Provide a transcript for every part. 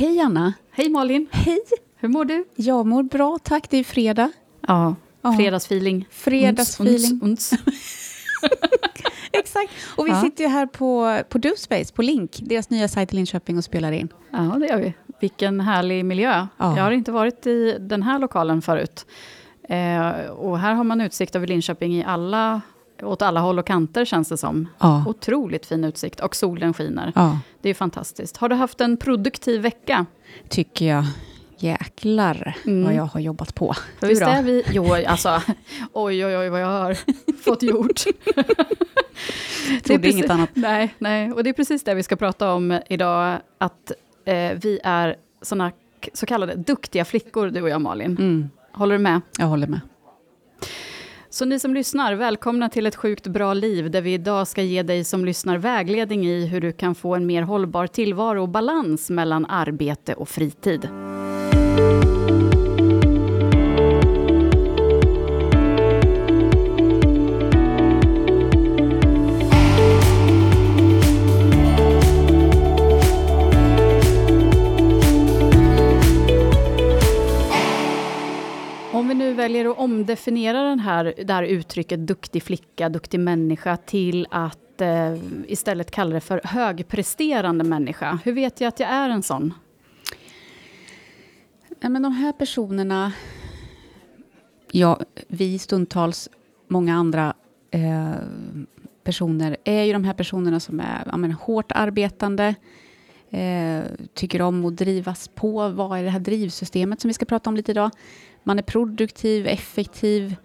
Hej Anna! Hej Malin! Hej! Hur mår du? Jag mår bra, tack. Det är fredag. Ja, fredagsfeeling. Fredagsfeeling. Uns, uns, uns. Exakt. Och vi Ja. sitter ju här på, på DoSpace, på Link, deras nya sajt i Linköping och spelar in. Ja, det gör vi. Vilken härlig miljö. Ja. Jag har inte varit i den här lokalen förut. Eh, och här har man utsikt över Linköping i alla, åt alla håll och kanter känns det som. Ja. Otroligt fin utsikt och solen skiner. ja, Det är fantastiskt. Har du haft en produktiv vecka? tycker jag. Jäklar Mm. vad jag har jobbat på. För visst är vi... Jo, alltså... Oj, oj, oj, vad jag har fått gjort. Det är Trodde precis- inget annat. Nej, nej, och det är precis det vi ska prata om idag. Att eh, vi är såna så kallade duktiga flickor, du och jag Malin. Mm, Håller du med? jag håller med. Så ni som lyssnar, välkomna till ett sjukt bra liv, där vi idag ska ge dig som lyssnar vägledning i hur du kan få en mer hållbar tillvaro och balans mellan arbete och fritid. Vi nu väljer att omdefiniera den här, det här uttrycket duktig flicka, duktig människa till att eh, istället kalla det för högpresterande människa. Hur vet jag att jag är en sån? Ja, men de här personerna, ja, vi stundtals, många andra eh, personer, är ju de här personerna som är ja, men, hårt arbetande, eh, tycker om att drivas på. Vad är det här drivsystemet som vi ska prata om lite idag? Man är produktiv, effektiv,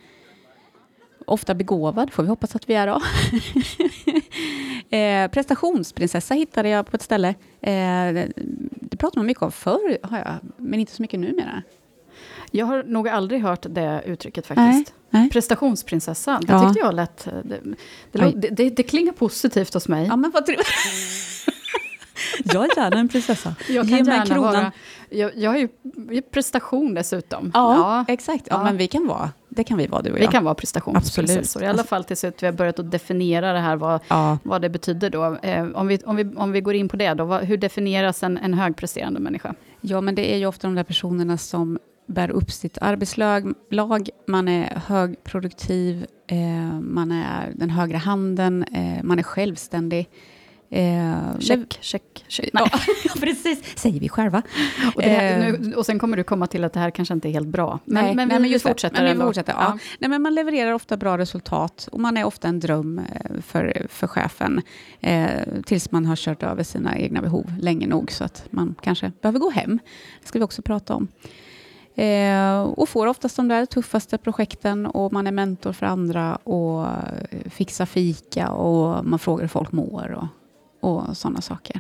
ofta begåvad, får vi hoppas att vi är då. eh, prestationsprinsessa hittade jag på ett ställe. Eh, det, pratar man mycket om förr, har jag, men inte så mycket numera. Jag har nog aldrig hört det uttrycket faktiskt. Nej. Prestationsprinsessa, det Ja. tyckte jag lät... Det, det, det, det, det klingar positivt hos mig. Ja, men vad trevligt. Jag är gärna en prinsessa. Jag Ge kan mig gärna kronan. vara... Jag, jag har ju prestation dessutom. Ja, exakt. Ja, Ja. men vi kan vara, det kan vi vara du och Vi jag. kan vara prestationsprinsessor. I alla fall tills att vi har börjat att definiera det här, vad, Ja, vad det betyder då. Eh, om, vi, om, vi, om vi går in på det då, vad, hur definieras en, en högpresterande människa? ja, men det är ju ofta de där personerna som bär upp sitt arbetslag. lag. Man är högproduktiv, eh, man är den högra handen, eh, man är självständig. Eh, Check, check, check. Ja, Nej. precis. Säger vi själva. Och, här, Eh. nu, och sen kommer du komma till att det här kanske inte är helt bra. Men, Nej, men vi, nej, vi just det. fortsätter Men vi fortsätter, ja. Nej, men man levererar ofta bra resultat och man är ofta en dröm eh, för, för chefen eh, tills man har kört över sina egna behov länge nog så att man kanske behöver gå hem. Det ska vi också prata om. Eh, och får oftast de där tuffaste projekten och man är mentor för andra och eh, fixar fika och man frågar hur folk mår och, och sådana saker.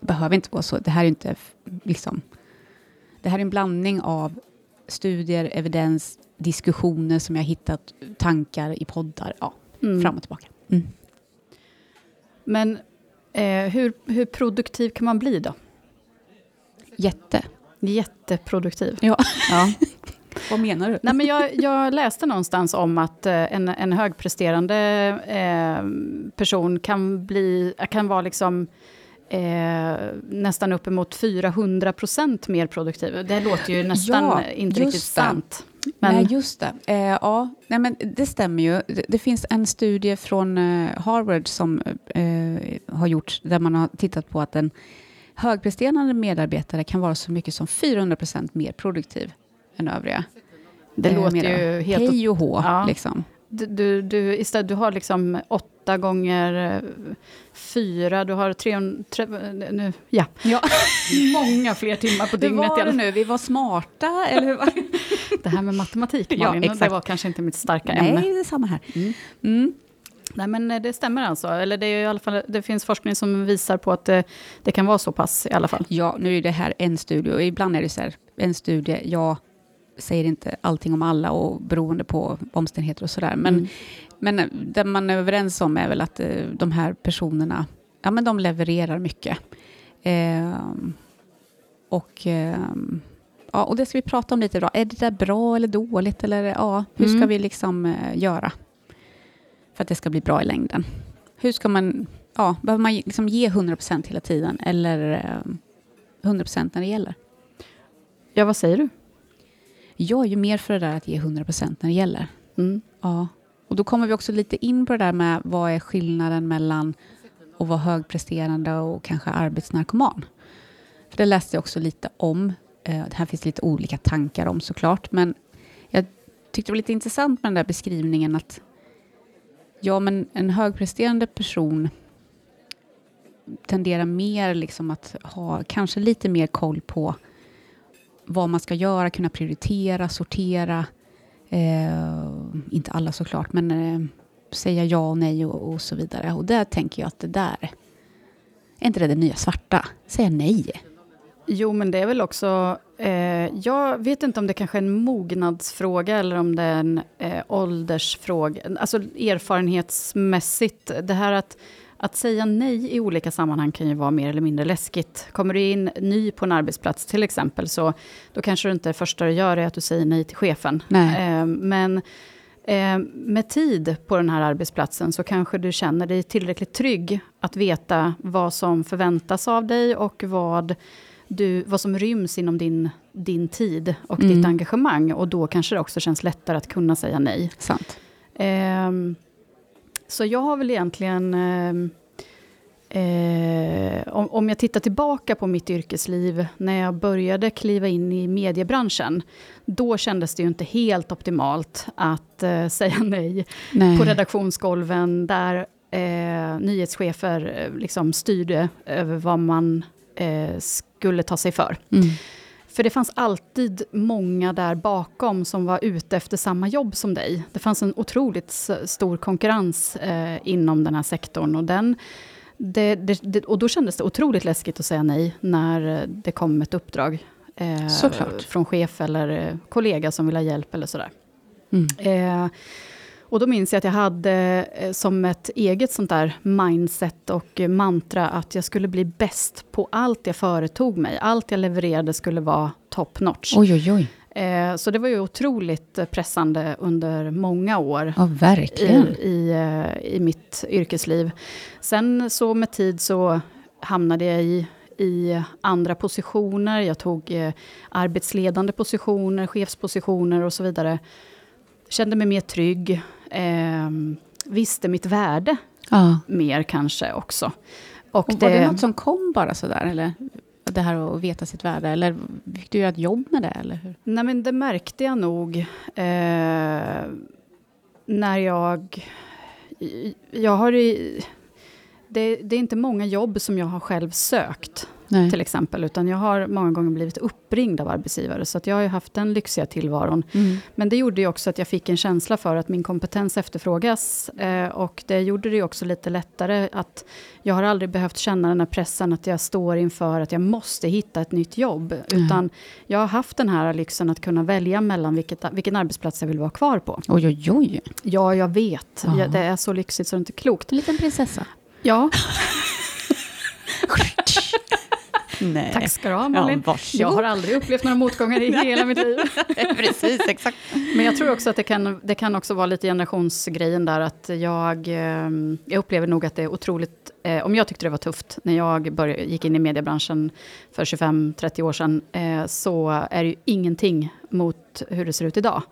Det behöver inte vara så. Det här är inte liksom... Det här är en blandning av studier, evidens, diskussioner som jag hittat, tankar i poddar, ja, Mm. fram och tillbaka. Mm. Men eh, hur, hur produktiv kan man bli då? Jätte. Jätteproduktiv. Ja. Ja. Vad menar du? Nej, men jag, jag läste någonstans om att eh, en, en högpresterande eh, person kan, bli, kan vara liksom, eh, nästan uppemot 400 procent mer produktiv. Det låter ju nästan Ja, inte riktigt sant. Men, Nej, just det. Eh, ja, nej, men det stämmer ju. Det, det finns en studie från eh, Harvard som eh, har gjorts där man har tittat på att en högpresterande medarbetare kan vara så mycket som 400 procent mer produktiv än övriga. det eh, låter ju helt... Hej och hå, Ja. liksom. Du, du, du, istället, du har liksom åtta gånger eh, fyra, du har 300... Tre, nu, ja, Ja. många fler timmar på Hur dygnet. i var det nu? Vi var smarta, eller hur var det? Det här med matematik, Ja, Malin, det exakt. var kanske inte mitt starka ämne. Nej, det är samma här. Mm. Mm. Nej, men eh, det stämmer alltså. Eller det, är i alla fall, det finns forskning som visar på att det, det kan vara så pass i alla fall. Ja, nu är det här en studie och ibland är det så här, en studie, jag säger inte allting om alla och beroende på omständigheter och sådär. Men, Mm. men det man är överens om är väl att eh, de här personerna, ja men de levererar mycket. Ehm, och, ehm, ja, och det ska vi prata om lite idag. Är det där bra eller dåligt? Eller ja, hur ska Mm. vi liksom eh, göra för att det ska bli bra i längden? Hur ska man, ja, behöver man liksom ge 100% hela tiden? Eller eh, 100% när det gäller. Ja, vad säger du? Jag är ju mer för det där att ge 100% när det gäller. Mm. Ja. Och då kommer vi också lite in på det där med vad är skillnaden mellan att vara högpresterande och kanske arbetsnarkoman. För det läste jag också lite om. Eh, Det här finns lite olika tankar om såklart, men jag tyckte det var lite intressant med den där beskrivningen att ja, men en högpresterande person tenderar mer liksom att ha kanske lite mer koll på vad man ska göra, kunna prioritera, sortera. Eh, inte alla såklart, men eh, säga ja och nej och, och så vidare. Och där tänker jag att det där, är inte det det nya svarta? Säga nej. Jo, men det är väl också... Eh, jag vet inte om det kanske är en mognadsfråga eller om det är en eh, åldersfråga. Alltså erfarenhetsmässigt. Det här att, att säga nej i olika sammanhang kan ju vara mer eller mindre läskigt. Kommer du in ny på en arbetsplats till exempel, så då kanske det inte det första du gör är att du säger nej till chefen. Nej. Eh, men eh, med tid på den här arbetsplatsen så kanske du känner dig tillräckligt trygg att veta vad som förväntas av dig och vad du, vad som ryms inom din, din tid och Mm. ditt engagemang. Och då kanske det också känns lättare att kunna säga nej. Sant. Ehm, så jag har väl egentligen... ehm, eh, om, om jag tittar tillbaka på mitt yrkesliv, när jag började kliva in i mediebranschen, då kändes det ju inte helt optimalt att eh, säga nej Nej. på redaktionsgolven, där eh, nyhetschefer eh, liksom styrde över vad man eh, skulle ta sig för. Mm. För det fanns alltid många där bakom som var ute efter samma jobb som dig. Det fanns en otroligt stor konkurrens eh, inom den här sektorn. Och, den, det, det, det, och då kändes det otroligt läskigt att säga nej när eh, det kom ett uppdrag. Eh. Från chef eller eh, kollega som vill ha hjälp eller sådär. Mm. Eh, och då minns jag att jag hade eh, som ett eget sånt där mindset och mantra att jag skulle bli bäst på allt jag företog mig. Allt jag levererade skulle vara top notch. Oj, oj, oj. Eh, så det var ju otroligt pressande under många år Ja, verkligen. i, i, eh, i mitt yrkesliv. Sen så med tid så hamnade jag i, i andra positioner. Jag tog eh, arbetsledande positioner, chefspositioner och så vidare. Kände mig mer trygg. Eh, visste mitt värde Ja. mer kanske också. Och Och var det något som kom bara sådär? Eller det här att veta sitt värde? Eller fick du göra ett jobb med det? Eller hur? Nej, men det märkte jag nog eh, när jag... Jag har... Det, det är inte många jobb som jag har själv sökt, Nej. till exempel. Utan jag har många gånger blivit uppringd av arbetsgivare. Så att jag har ju haft den lyxiga tillvaron. Mm. Men det gjorde ju också att jag fick en känsla för att min kompetens efterfrågas. Eh, och det gjorde det ju också lite lättare att jag har aldrig behövt känna den här pressen att jag står inför att jag måste hitta ett nytt jobb. Utan jag har haft den här lyxen att kunna välja mellan vilket, vilken arbetsplats jag vill vara kvar på. Oj, oj, oj. Ja, jag vet. Ja, det är så lyxigt så det är inte klokt. En liten prinsessa. Ja, Nej. tack ska du ha Ja, Malin. varsågod. jag har aldrig upplevt några motgångar i hela mitt liv. Precis, exakt. Men jag tror också att det kan, det kan också vara lite generationsgrejen där. Att jag, eh, jag upplever nog att det är otroligt... Eh, om jag tyckte det var tufft när jag började, gick in i mediebranschen för 25-30 år sedan, eh, så är det ju ingenting mot hur det ser ut idag.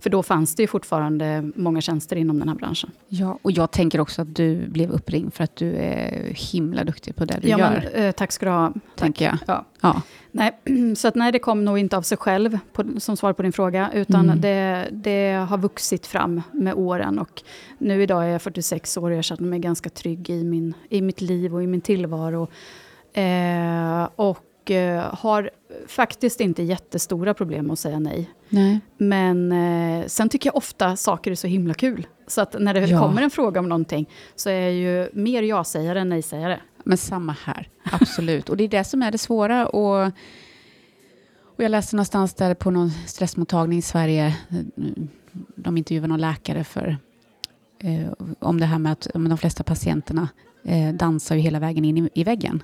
För då fanns det ju fortfarande många tjänster inom den här branschen. Ja, och jag tänker också att du blev uppringd för att du är himla duktig på det du Ja, gör, men, eh, tack ska du ha. tänker jag. Ja. Ja. Nej, så att nej, det kom nog inte av sig själv, på, som svar på din fråga, utan Mm. det, det har vuxit fram med åren. Och nu idag är jag 46 år och jag känner mig ganska trygg i, min, i mitt liv och i min tillvaro. Eh, och eh, har faktiskt inte jättestora problem att säga nej. Nej. Men eh, sen tycker jag ofta saker är så himla kul. Så att när det Ja. kommer en fråga om någonting, så är jag ju mer ja-sägare än nej-sägare. Men samma här, absolut. och det är det som är det svåra. Och, och jag läste någonstans där på någon stressmottagning i Sverige, de intervjuade någon läkare för, eh, om det här med att de flesta patienterna eh, dansar ju hela vägen in i, i väggen.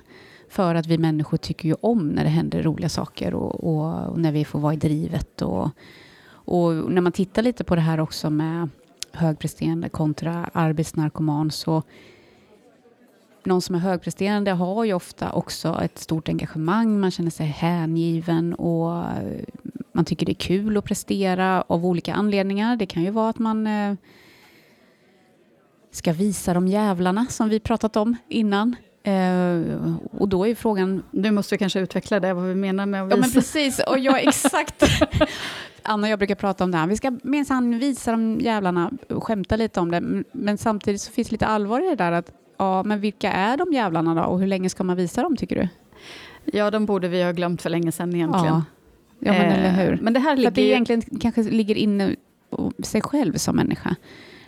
För att vi människor tycker ju om när det händer roliga saker och, och, och när vi får vara i drivet. Och, och när man tittar lite på det här också med högpresterande kontra arbetsnarkoman så någon som är högpresterande har ju ofta också ett stort engagemang, man känner sig hängiven och eh, man tycker det är kul att prestera av olika anledningar. Det kan ju vara att man eh, ska visa de jävlarna som vi pratat om innan. Eh, och då är frågan... Du måste kanske utveckla det, vad vi menar med att visa. Ja, men precis. Och jag exakt... Anna och jag brukar prata om det här. Vi ska minsann visa de jävlarna och skämta lite om det. Men samtidigt så finns lite allvar i det där att ja, men vilka är de jävlarna då? Och hur länge ska man visa dem, tycker du? Ja, de borde vi ha glömt för länge sedan egentligen. Ja, ja men eh, eller hur. Men det här ligger... För det egentligen kanske ligger inne sig själv som människa.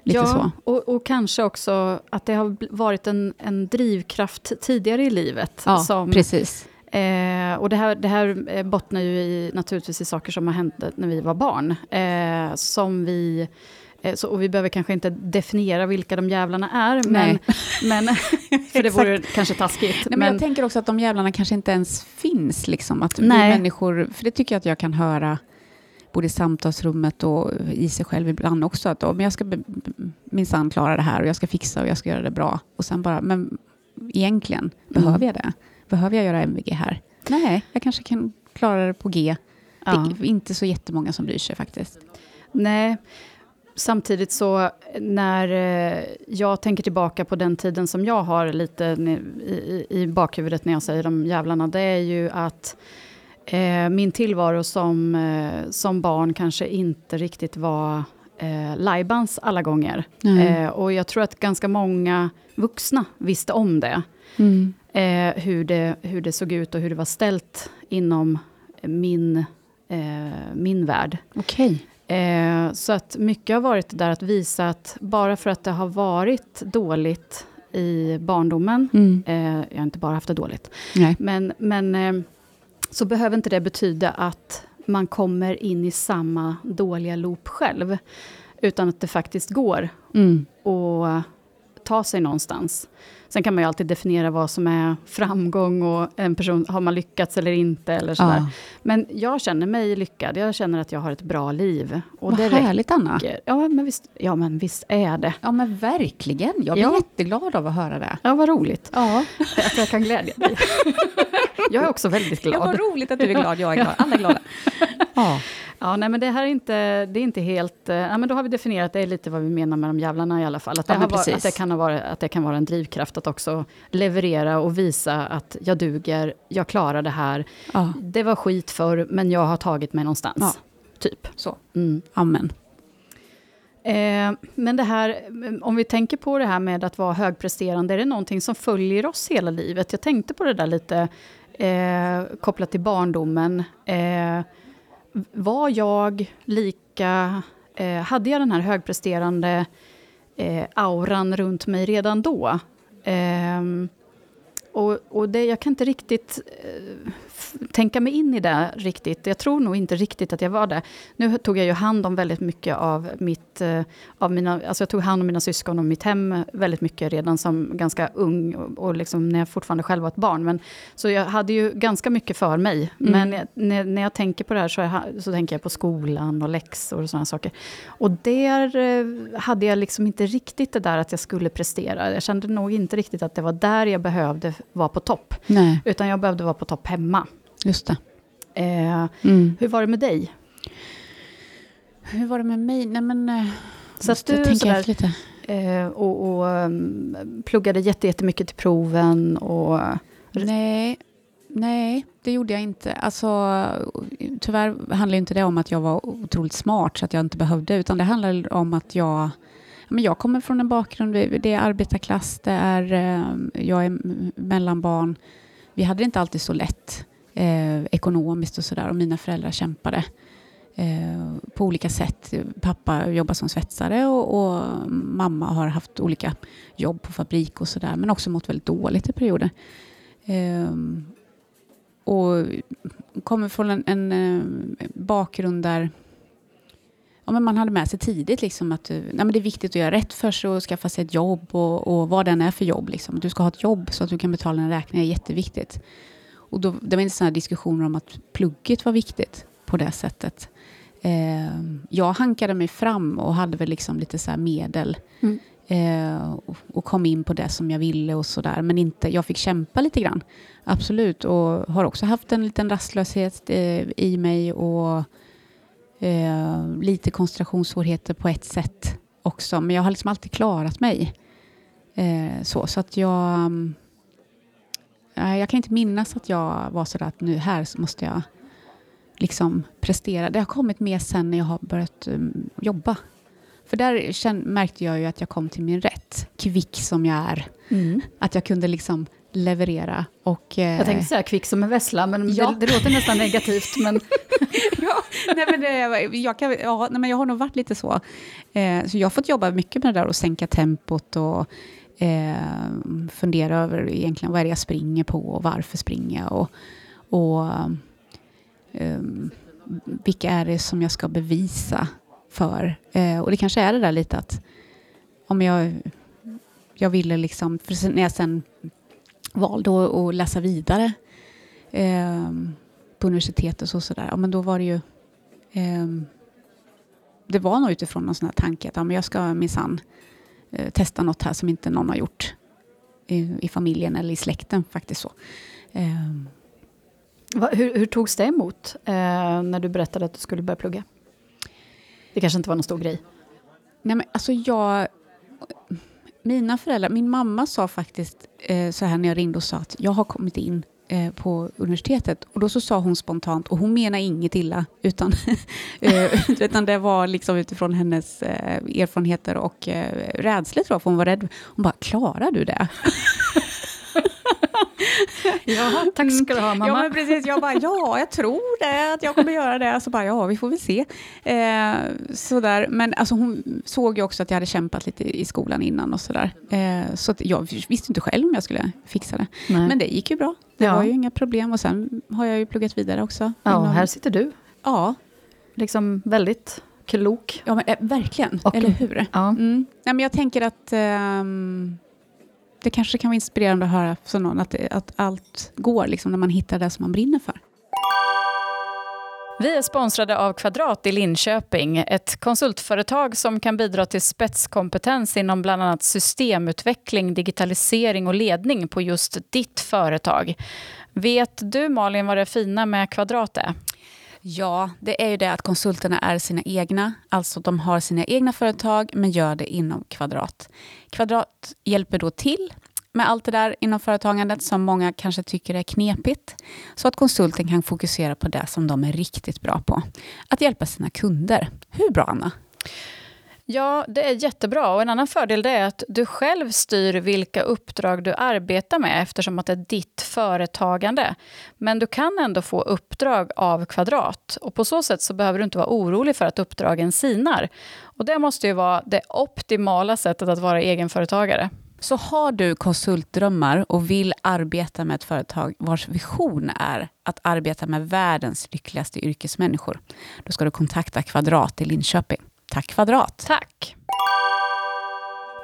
Lite ja. Och, och, kanske också att det har varit en, en drivkraft tidigare i livet. Ja, som, precis. Eh, och det här, det här eh, bottnar ju i, naturligtvis i saker som har hänt när vi var barn. Eh, som vi... Eh, så, och vi behöver kanske inte definiera vilka de jävlarna är, men, men, för det vore kanske taskigt. Nej, men, men, jag tänker också att de jävlarna kanske inte ens finns. Liksom, att Nej. vi människor, för det tycker jag att jag kan höra både i samtalsrummet och i sig själv ibland också. Att men jag ska minsann klara det här och jag ska fixa och jag ska göra det bra. Och sen bara, men egentligen, mm. behöver jag det? Behöver jag göra MVG här? Nej, jag kanske kan klara det på G. Ja. Det är inte så jättemånga som bryr sig faktiskt. Nej, samtidigt så när eh, jag tänker tillbaka på den tiden som jag har lite i, i bakhuvudet när jag säger de jävlarna, det är ju att Eh, min tillvaro som, eh, som barn kanske inte riktigt var eh, lajbans alla gånger. Mm. Eh, och jag tror att ganska många vuxna visste om det. Mm. Eh, hur, det hur det såg ut och hur det var ställt inom min, eh, min värld. Okay. Eh, så att mycket har varit där att visa att bara för att det har varit dåligt i barndomen, mm. jag har inte bara haft det dåligt, Nej. men, men så behöver inte det betyda att man kommer in i samma dåliga loop själv. Utan att det faktiskt går mm. att ta sig någonstans. Sen kan man ju alltid definiera vad som är framgång och en person, har man lyckats eller inte. Eller sådär. Ja. Men jag känner mig lyckad, jag känner att jag har ett bra liv. Och vad det härligt räcker. Anna! Ja men, visst, ja men visst är det. Ja men verkligen, jag blir ja. jätteglad av att höra det. Ja vad roligt. Ja. Att jag kan glädja dig. jag är också väldigt glad. Ja, vad roligt att du är glad, jag är glad. Alla är glada. Ja. Ja, nej, men det här är inte, det är inte helt... Eh, ja, men då har vi definierat, det är lite vad vi menar med de jävlarna i alla fall. Att det, ja, var, att det, kan vara, att det kan vara en drivkraft att också leverera och visa att jag duger, jag klarar det här. Ja. Det var skit för men jag har tagit mig någonstans. Ja. Typ. Så. Mm. Amen. Eh, men det här, om vi tänker på det här med att vara högpresterande, är det någonting som följer oss hela livet? Jag tänkte på det där lite eh, kopplat till barndomen. Eh, var jag lika... Eh, hade jag den här högpresterande eh, auran runt mig redan då? Eh, och, och det, jag kan inte riktigt eh, tänka mig in i det riktigt. Jag tror nog inte riktigt att jag var det. Nu tog jag ju hand om väldigt mycket av mitt... Eh, av mina, alltså jag tog hand om mina syskon och mitt hem väldigt mycket redan som ganska ung och, och liksom när jag fortfarande själv var ett barn. Men, så jag hade ju ganska mycket för mig. Mm. Men när, när jag tänker på det här så, jag, så tänker jag på skolan och läxor och sådana saker. Och där eh, hade jag liksom inte riktigt det där att jag skulle prestera. Jag kände nog inte riktigt att det var där jag behövde vara på topp. Nej. Utan jag behövde vara på topp hemma. Just det. Eh, mm. Hur var det med dig? Hur var det med mig? Nej men... Eh, så att du tänka sådär, lite. Eh, och, och um, pluggade jättemycket till proven och... Nej, nej, det gjorde jag inte. Alltså, tyvärr handlar inte det om att jag var otroligt smart så att jag inte behövde, utan det handlar om att jag men jag kommer från en bakgrund, det är arbetarklass, det är, eh, jag är mellanbarn. Vi hade det inte alltid så lätt eh, ekonomiskt och sådär och mina föräldrar kämpade eh, på olika sätt. Pappa jobbar som svetsare och, och, mamma har haft olika jobb på fabrik och sådär men också mått väldigt dåligt i perioder. Eh, och kommer från en, en, en eh, bakgrund där ja, men man hade med sig tidigt liksom att nej, men det är viktigt att göra rätt för sig och skaffa sig ett jobb och, och vad den är för jobb. Liksom. Du ska ha ett jobb så att du kan betala en räkning är jätteviktigt. Och då, det var inte sådana diskussioner om att plugget var viktigt på det sättet. Eh, jag hankade mig fram och hade väl liksom lite så medel mm. Eh, och, och kom in på det som jag ville och sådär. Men inte, jag fick kämpa lite grann. Absolut. Och har också haft en liten rastlöshet eh, i mig och eh, lite koncentrationssvårigheter på ett sätt också. Men jag har liksom alltid klarat mig. Eh, så, så att jag... Mm, jag kan inte minnas att jag var sådär att nu här så måste jag liksom prestera. Det har kommit mer sen när jag har börjat um, jobba. För där känn, märkte jag ju att jag kom till min rätt, kvick som jag är. Mm. Att jag kunde liksom leverera. Och, eh, jag tänkte säga kvick som en vessla, men ja. det, det låter nästan negativt. Men ja, nej, men det, jag, kan, ja, nej, men jag har nog varit lite så. Eh, så jag har fått jobba mycket med det där och sänka tempot och eh, fundera över egentligen vad är det jag springer på och varför springer jag. Och, och eh, vilka är det som jag ska bevisa för? Eh, och det kanske är det där lite att om jag, jag ville liksom, för när jag sen valde att läsa vidare eh, på universitetet och sådär, ja, men då var det ju eh, det var nog utifrån någon sån här tanke att ja, men jag ska minsann eh, testa något här som inte någon har gjort i, i familjen eller i släkten faktiskt så. Eh, Va, hur, hur togs det emot eh, när du berättade att du skulle börja plugga? Det kanske inte var någon stor grej? Nej, men alltså jag... Mina föräldrar, min mamma sa faktiskt eh, så här när jag ringde och sa att jag har kommit in eh, på universitetet. Och då så sa hon spontant, och hon menar inget illa, utan, eh, utan det var liksom utifrån hennes eh, erfarenheter och eh, rädslor tror jag, för hon var rädd. Hon bara, klarar du det? ja, tack ska du ha mamma. Ja, men precis. Jag bara, ja, jag tror det, att jag kommer göra det. Så bara, ja, vi får väl se. Eh, sådär. Men alltså, hon såg ju också att jag hade kämpat lite i skolan innan och sådär. Eh, så jag visste inte själv om jag skulle fixa det. Nej. Men det gick ju bra. Det ja. var ju inga problem. Och sen har jag ju pluggat vidare också. Ja, inom... här sitter du. Ja. Liksom väldigt klok. Ja, men, eh, verkligen. Och, Eller hur? Ja. Mm. Nej, men jag tänker att um, det kanske kan vara inspirerande att höra från någon att, det, att allt går liksom, när man hittar det som man brinner för. Vi är sponsrade av Kvadrat i Linköping, ett konsultföretag som kan bidra till spetskompetens inom bland annat systemutveckling, digitalisering och ledning på just ditt företag. Vet du Malin vad det fina med Kvadrat är? Ja, det är ju det att konsulterna är sina egna. Alltså de har sina egna företag men gör det inom Kvadrat. Kvadrat hjälper då till med allt det där inom företagandet som många kanske tycker är knepigt. Så att konsulten kan fokusera på det som de är riktigt bra på. Att hjälpa sina kunder. Hur bra, Anna? Ja, det är jättebra. Och en annan fördel är att du själv styr vilka uppdrag du arbetar med eftersom att det är ditt företagande. Men du kan ändå få uppdrag av Kvadrat. Och på så sätt så behöver du inte vara orolig för att uppdragen sinar. Och det måste ju vara det optimala sättet att vara egenföretagare. Så har du konsultdrömmar och vill arbeta med ett företag vars vision är att arbeta med världens lyckligaste yrkesmänniskor, då ska du kontakta Kvadrat i Linköping. Tack Kvadrat. Tack.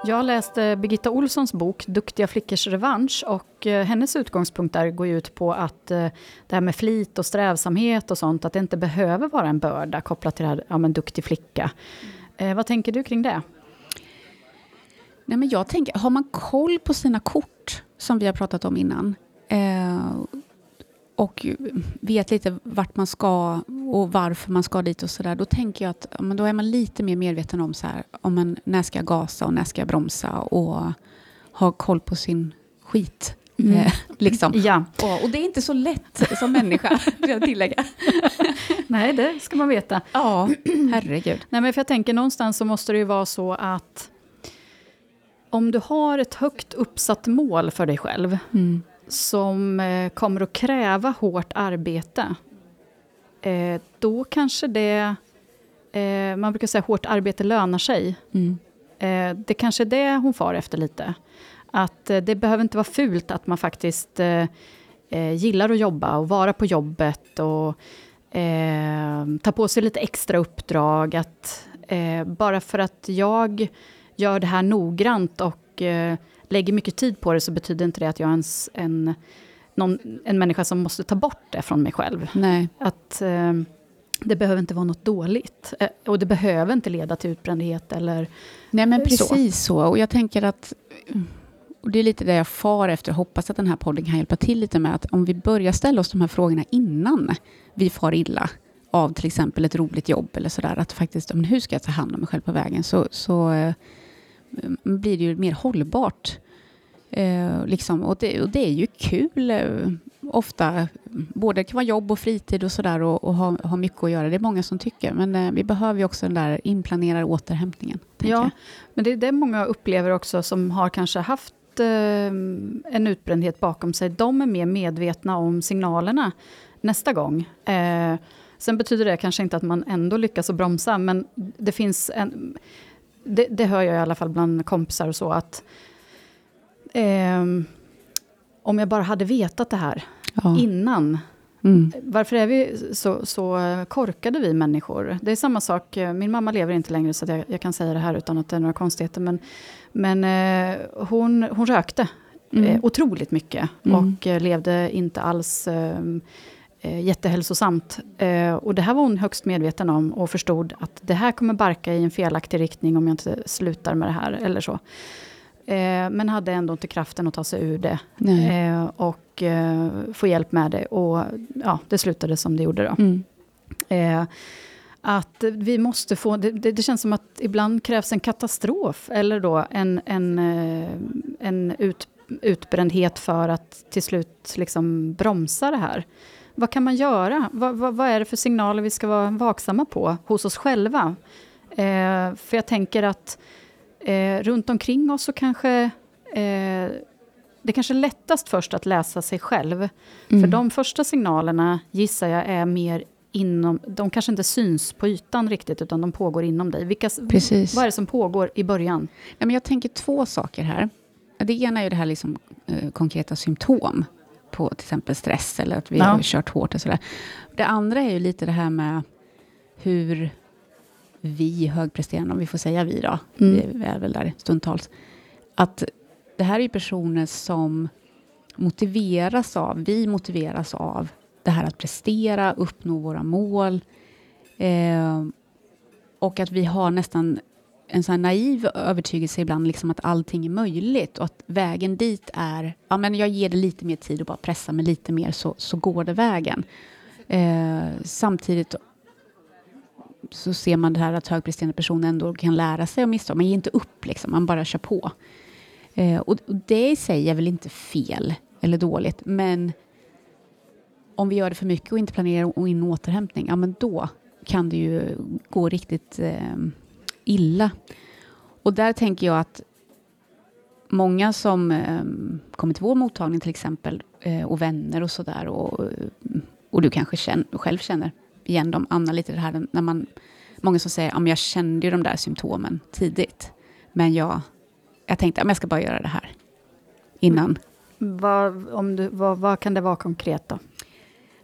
Jag läste Birgitta Olssons bok Duktiga flickors revansch och eh, hennes utgångspunkt där går ut på att eh, det här med flit och strävsamhet och sånt, att det inte behöver vara en börda kopplat till det här, ja men duktig flicka. Eh, vad tänker du kring det? Nej, men jag tänker, har man koll på sina kort, som vi har pratat om innan, eh, och vet lite vart man ska och varför man ska dit och sådär, då tänker jag att men då är man lite mer medveten om så här, om man, när ska jag gasa och när ska jag bromsa och ha koll på sin skit. Mm. Eh, liksom. ja. och, och, det är inte så lätt som människa, vill jag tillägga. Nej, det ska man veta. Ja, herregud. Nej, men för jag tänker någonstans så måste det ju vara så att om du har ett högt uppsatt mål för dig själv, mm som eh, kommer att kräva hårt arbete, eh, då kanske det... Eh, man brukar säga hårt arbete lönar sig. Mm. det kanske är det hon far efter lite. Att det behöver inte vara fult att man faktiskt gillar att jobba och vara på jobbet och ta på sig lite extra uppdrag. Att, bara för att jag gör det här noggrant och lägger mycket tid på det så betyder inte det att jag är en, någon, en människa som måste ta bort det från mig själv. Nej. Att, eh, det behöver inte vara något dåligt. Eh, och det behöver inte leda till utbrändhet eller Nej, men så. precis så. Och jag tänker att och det är lite det jag far efter. Hoppas att den här podden kan hjälpa till lite med att om vi börjar ställa oss de här frågorna innan vi far illa av till exempel ett roligt jobb eller sådär. Att faktiskt, men hur ska jag ta hand om mig själv på vägen? Så, så eh, blir det ju mer hållbart. Eh, liksom, och, det, och det är ju kul eh, ofta. Både det kan vara jobb och fritid och sådär och, och ha, ha mycket att göra. Det är många som tycker. Men eh, vi behöver ju också den där inplanerade återhämtningen. Ja, jag. men det är det många upplever också som har kanske haft eh, en utbrändhet bakom sig. De är mer medvetna om signalerna nästa gång. Eh, sen betyder det kanske inte att man ändå lyckas att bromsa, men det finns en... Det, det hör jag i alla fall bland kompisar och så att ehm, om jag bara hade vetat det här Ja. innan Mm. varför är vi så, så korkade vi människor? Det är samma sak, eh, min mamma lever inte längre så jag, jag kan säga det här utan att det är några konstigheter. Men, men eh, hon, hon rökte Mm. eh, otroligt mycket Mm. och eh, levde inte alls eh, eh, jättehälsosamt. Eh, och det här var hon högst medveten om och förstod att det här kommer barka i en felaktig riktning om jag inte slutar med det här eller så. Eh, men hade ändå inte kraften att ta sig ur det eh, och eh, få hjälp med det. Och ja, det slutade som det gjorde då. Mm. Eh, att vi måste få, det, det, det känns som att ibland krävs en katastrof eller då en, en, en ut, utbrändhet för att till slut liksom bromsa det här. Vad kan man göra? Vad, vad, vad är det för signaler vi ska vara vaksamma på hos oss själva? Eh, för jag tänker att eh, runt omkring oss så kanske eh, det kanske är lättast först att läsa sig själv. För Mm. de första signalerna gissar jag är mer inom, de kanske inte syns på ytan riktigt, utan de pågår inom dig. Vilka, Precis. vad är det som pågår i början? Ja, men jag tänker två saker här. Det ena är ju det här liksom, eh, konkreta symptom på till exempel stress eller att vi Ja. har kört hårt och sådär. Det andra är ju lite det här med hur vi högpresterande, om vi får säga vi då, Mm. vi är väl där stundtals, att det här är ju personer som motiveras av, vi motiveras av det här att prestera, uppnå våra mål. Eh, och att vi har nästan en sån här naiv övertygelse ibland, liksom att allting är möjligt och att vägen dit är, ja men jag ger det lite mer tid och bara pressar mig lite mer så, så går det vägen. Eh, samtidigt så ser man det här att högpresterande personer ändå kan lära sig av misstag. Man ger inte upp, liksom, man bara kör på. Eh, och, och det i sig är väl inte fel eller dåligt, men om vi gör det för mycket och inte planerar in återhämtning, ja men då kan det ju gå riktigt eh, illa. Och där tänker jag att många som eh, kommer till vår mottagning till exempel, eh, och vänner och sådär, och, eh, och du kanske känner, själv känner igen dem, Anna, lite det här när man, många som säger, ja men jag kände ju de där symptomen tidigt, men jag, jag tänkte, ja, men jag ska bara göra det här innan. Vad, om du, vad, vad kan det vara konkret då?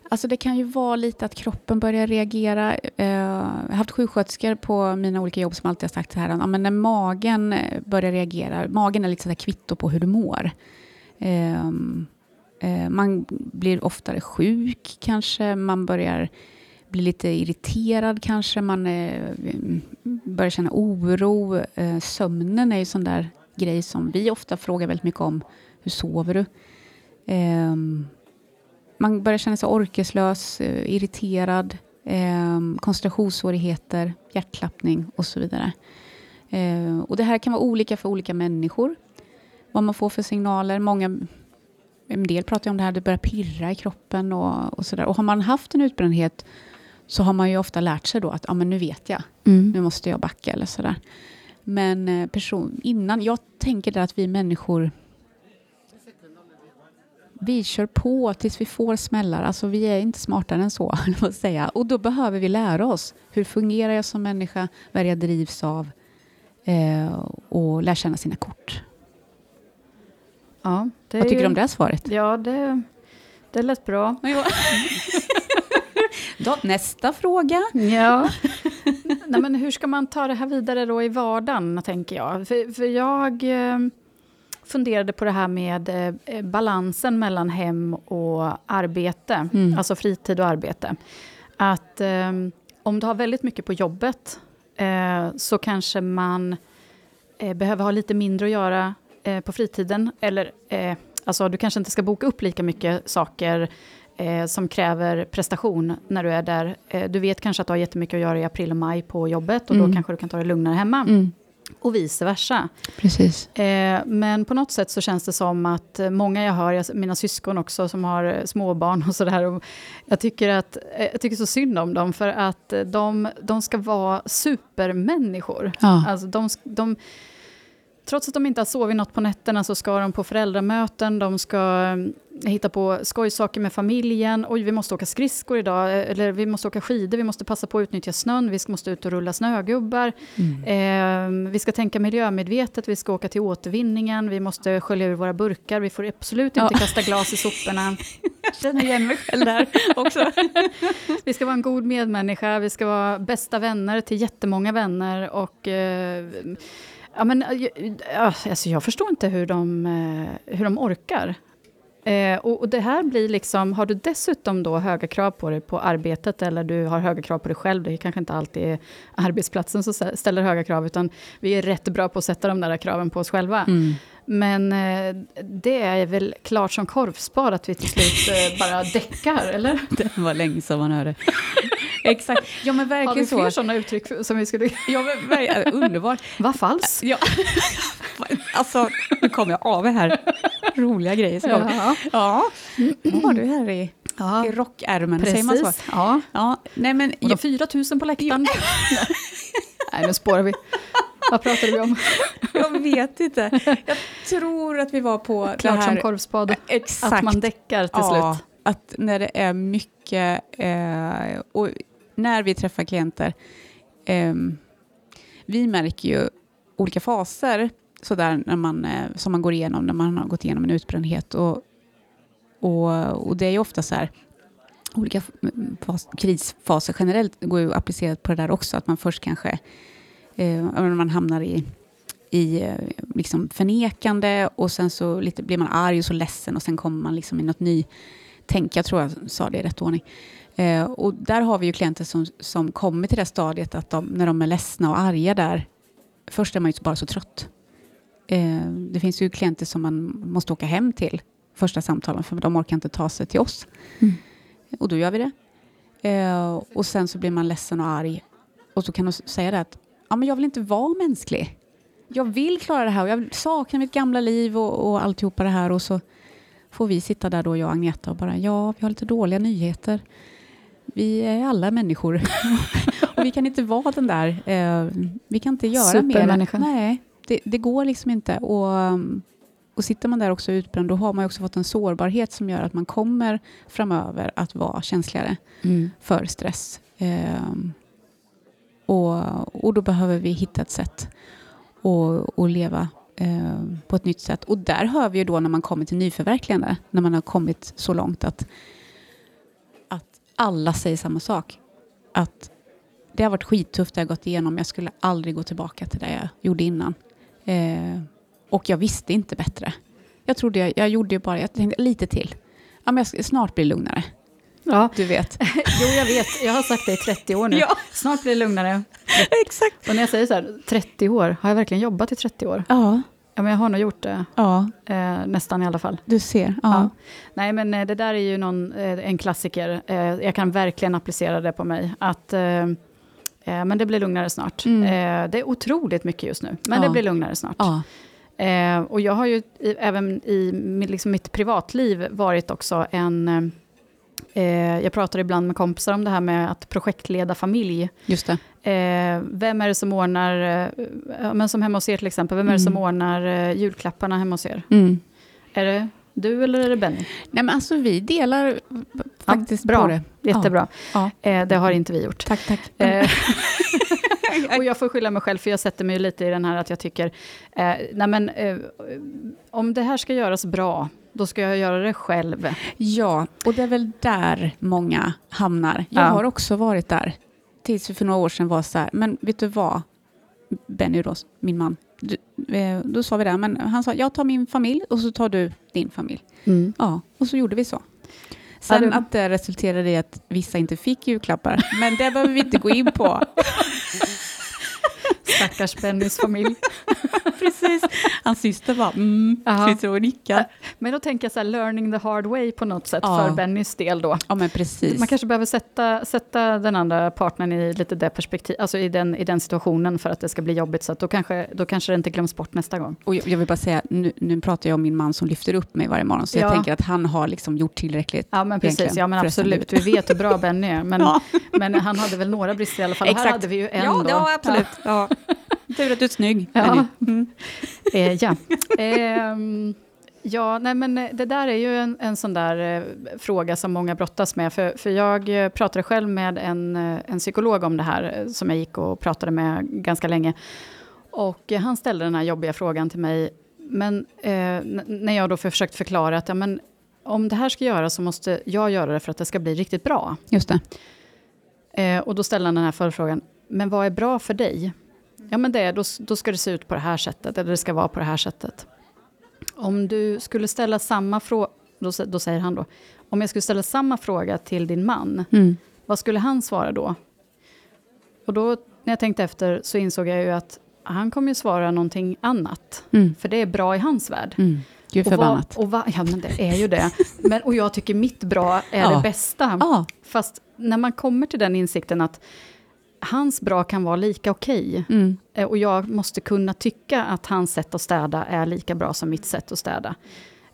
Alltså det kan ju vara lite att kroppen börjar reagera. Eh, jag har haft sjuksköterskor på mina olika jobb som alltid har sagt så här, ja, men när magen börjar reagera, magen är liksom lite så kvitto på hur du mår. Ehm, eh, man blir oftare sjuk kanske, man börjar bli lite irriterad kanske, man eh, börjar känna oro. Sömnen är ju sån där grej som vi ofta frågar väldigt mycket om. Hur sover du? Ehm, man börjar känna sig orkeslös, eh, irriterad, eh, koncentrationssvårigheter, hjärtklappning och så vidare. Eh, och det här kan vara olika för olika människor. Vad man får för signaler. Många, en del pratar om det här, det börjar pirra i kroppen och, och sådär. Och har man haft en utbrändhet så har man ju ofta lärt sig då att, ja men nu vet jag, nu måste jag backa eller sådär. Men eh, person, innan, jag tänker där att vi människor vi kör på tills vi får smällar. Alltså vi är inte smartare än så, att säga. Och då behöver vi lära oss. Hur fungerar jag som människa? Vad är jag drivs av? Eh, och lära känna sina kort. Ja, det Vad tycker du ju- om det svaret? Ja, det, det lät bra. Då, nästa fråga. Ja. Nej, men hur ska man ta det här vidare då i vardagen, tänker jag? För, för jag eh, funderade på det här med eh, balansen mellan hem och arbete, Mm. alltså fritid och arbete. Att eh, om du har väldigt mycket på jobbet eh, så kanske man eh, behöver ha lite mindre att göra eh, på fritiden. Eller, alltså, du kanske inte ska boka upp lika mycket saker som kräver prestation när du är där. Du vet kanske att du har jättemycket att göra i april och maj på jobbet och Mm. då kanske du kan ta det lugnare hemma. Mm. Och vice versa. Precis. Eh, men på något sätt så känns det som att många jag hör, mina syskon också som har eh, småbarn och sådär, jag tycker, att, eh, jag tycker så synd om dem för att de, de ska vara supermänniskor. Ja. Alltså de, de, trots att de inte har sovit något på nätterna så ska de på föräldramöten, de ska eh, hitta på skojsaker med familjen. Oj, vi måste åka skridskor idag, eh, eller vi måste åka skidor, vi måste passa på att utnyttja snön, vi måste ut och rulla snögubbar. Mm. Eh, vi ska tänka miljömedvetet, vi ska åka till återvinningen, vi måste skölja ur våra burkar, vi får absolut inte Ja. kasta glas i soporna. Jag känner igen mig själv där också. Vi ska vara en god medmänniska, vi ska vara bästa vänner till jättemånga vänner och eh, ja, men, eh, ja, alltså jag förstår inte hur de, eh, hur de orkar. Eh, och, och det här blir liksom, har du dessutom då höga krav på dig på arbetet eller du har höga krav på dig själv, det är kanske inte alltid är arbetsplatsen som stä- ställer höga krav, utan vi är rätt bra på att sätta de där kraven på oss själva. Mm. Men eh, det är väl klart som korvspad att vi till slut eh, bara däckar, eller? Det var länge sedan man hörde. Exakt. Ja men Har verkligen fler så. sådana uttryck som vi skulle... Ja, men, underbart. Vad falskt! Ja. Alltså, nu kommer jag av här roliga grejer. Så kommer. Ja, Ja, vad har du här i, ja i rockärmen? Säger man så? precis. Ja. Ja, nej men... Och de 4 000 på läktaren. Nej, nu spårar vi. Vad pratade vi om? Jag vet inte. Jag tror att vi var på Klart som korvspad. Exakt. Att man däckar till ja, slut. att när det är mycket... Eh, och när vi träffar klienter... eh, vi märker ju olika faser sådär, när man, eh, som man går igenom när man har gått igenom en utbrändhet. Och, och, och det är ju ofta så här... Olika fas, krisfaser generellt går ju applicerat på det där också. Att man först kanske... Eh, man hamnar i i eh, liksom förnekande och sen så lite, blir man arg och så ledsen och sen kommer man liksom i något nytänk. Jag tror jag sa det i rätt ordning. Eh, och där har vi ju klienter som, som kommer till det stadiet att de, när de är ledsna och arga där, först är man ju bara så trött. Eh, det finns ju klienter som man måste åka hem till första samtalen för de orkar inte ta sig till oss. Mm. Och då gör vi det. Eh, och sen så blir man ledsen och arg och så kan de säga det att ja, men jag vill inte vara mänsklig jag vill klara det här och jag saknar mitt gamla liv och, och alltihopa det här och så får vi sitta där då, jag och Agneta och bara ja, vi har lite dåliga nyheter. Vi är alla människor och vi kan inte vara den där, eh, vi kan inte göra mer. Nej, det, det går liksom inte. Och, och sitter man där också utbränd, då har man också fått en sårbarhet som gör att man kommer framöver att vara känsligare Mm. för stress. Ehm, och, och då behöver vi hitta ett sätt att, leva ehm, på ett nytt sätt. Och där hör vi ju då när man kommer till nyförverkligande, när man har kommit så långt att alla säger samma sak. Att det har varit skittufft, det jag gått igenom, jag skulle aldrig gå tillbaka till det jag gjorde innan. Eh, och jag visste inte bättre. Jag trodde jag, jag gjorde ju bara, jag tänkte lite till. Ja, men jag ska snart bli lugnare. Ja, Du vet. jo jag vet. Jag har sagt det i 30 år nu. Ja. Snart blir det lugnare. Exakt. Och när jag säger så här, 30 år, har jag verkligen jobbat i 30 år? Ja, Ja, men jag har nog gjort det. ja, Eh, nästan i alla fall. du ser. Ja. Ja. Nej, men eh, det där är ju någon, eh, en klassiker. Eh, jag kan verkligen applicera det på mig. Att, eh, eh, men det blir lugnare snart. Mm. Det är otroligt mycket just nu, men Ja. det blir lugnare snart. Och jag har ju i, även i liksom mitt privatliv varit också en... Jag pratar ibland med kompisar om det här med att projektleda familj. Just det. Eh, vem är det som ordnar, eh, men som hemma hos er till exempel, vem är det som Mm. ordnar eh, julklapparna hemma hos er? Mm. Är det du eller är det Benny? Nej, men alltså vi delar faktiskt bra. på det. Jättebra. Ja. Eh, det har inte vi gjort. Tack, tack. Eh, och jag får skylla mig själv, för jag sätter mig lite i den här att jag tycker, eh, nej men, eh, om det här ska göras bra, då ska jag göra det själv. Ja, och det är väl där många hamnar. Jag Ja. har också varit där. Tills vi för några år sedan var så här, men vet du vad? Benny då, min man. Du, eh, då sa vi det, men han sa, jag tar min familj och så tar du din familj. Ja, och så gjorde vi så. Sen Ja, det- att det resulterade i att vissa inte fick julklappar, men det behöver vi inte gå in på. Stackars Bennys familj. Precis. Hans syster bara, mm, sitter och nickar. Men då tänker jag så här, learning the hard way på något sätt Ja. för Bennys del då. Ja, men precis. Man kanske behöver sätta, sätta den andra partnern i lite det perspektiv, alltså i den, i den situationen för att det ska bli jobbigt. Så att då, kanske, då kanske det inte glöms bort nästa gång. Och jag jag vill bara säga, nu, nu pratar jag om min man som lyfter upp mig varje morgon, så Ja. jag tänker att han har liksom gjort tillräckligt. Ja men precis, ja men absolut. Vi vet hur bra Benny är. Men, Ja. men han hade väl några brister i alla fall. Och Här Exakt. hade vi ju en ja, då. ja, absolut. Ja. Tur att du är snygg. Ja. Benny. Eh, ja. Ehm, ja, nej men eh, det där är ju en, en sån där eh, fråga som många brottas med. För, för jag eh, pratade själv med en, eh, en psykolog om det här, eh, som jag gick och pratade med ganska länge. Och eh, han ställde den här jobbiga frågan till mig. Men eh, när jag då försökt förklara att ja, men, om det här ska göras så måste jag göra det för att det ska bli riktigt bra. Just det. Eh, och då ställer han den här följdfrågan, men vad är bra för dig? Ja men det, är- då, då ska det se ut på det här sättet, eller det ska vara på det här sättet. Om du skulle ställa samma fråga, då, då säger han då, om jag skulle ställa samma fråga till din man, Mm. vad skulle han svara då? Och då, när jag tänkte efter, så insåg jag ju att han kommer ju svara någonting annat, Mm. för det är bra i hans värld. Mm. Gud Och vad- förbannat. och vad- ja, men det är ju det. Men, och jag tycker mitt bra är Ja. det bästa. Ja. Fast när man kommer till den insikten att hans bra kan vara lika okej. Mm. eh, Och jag måste kunna tycka att hans sätt att städa är lika bra som mitt sätt att städa.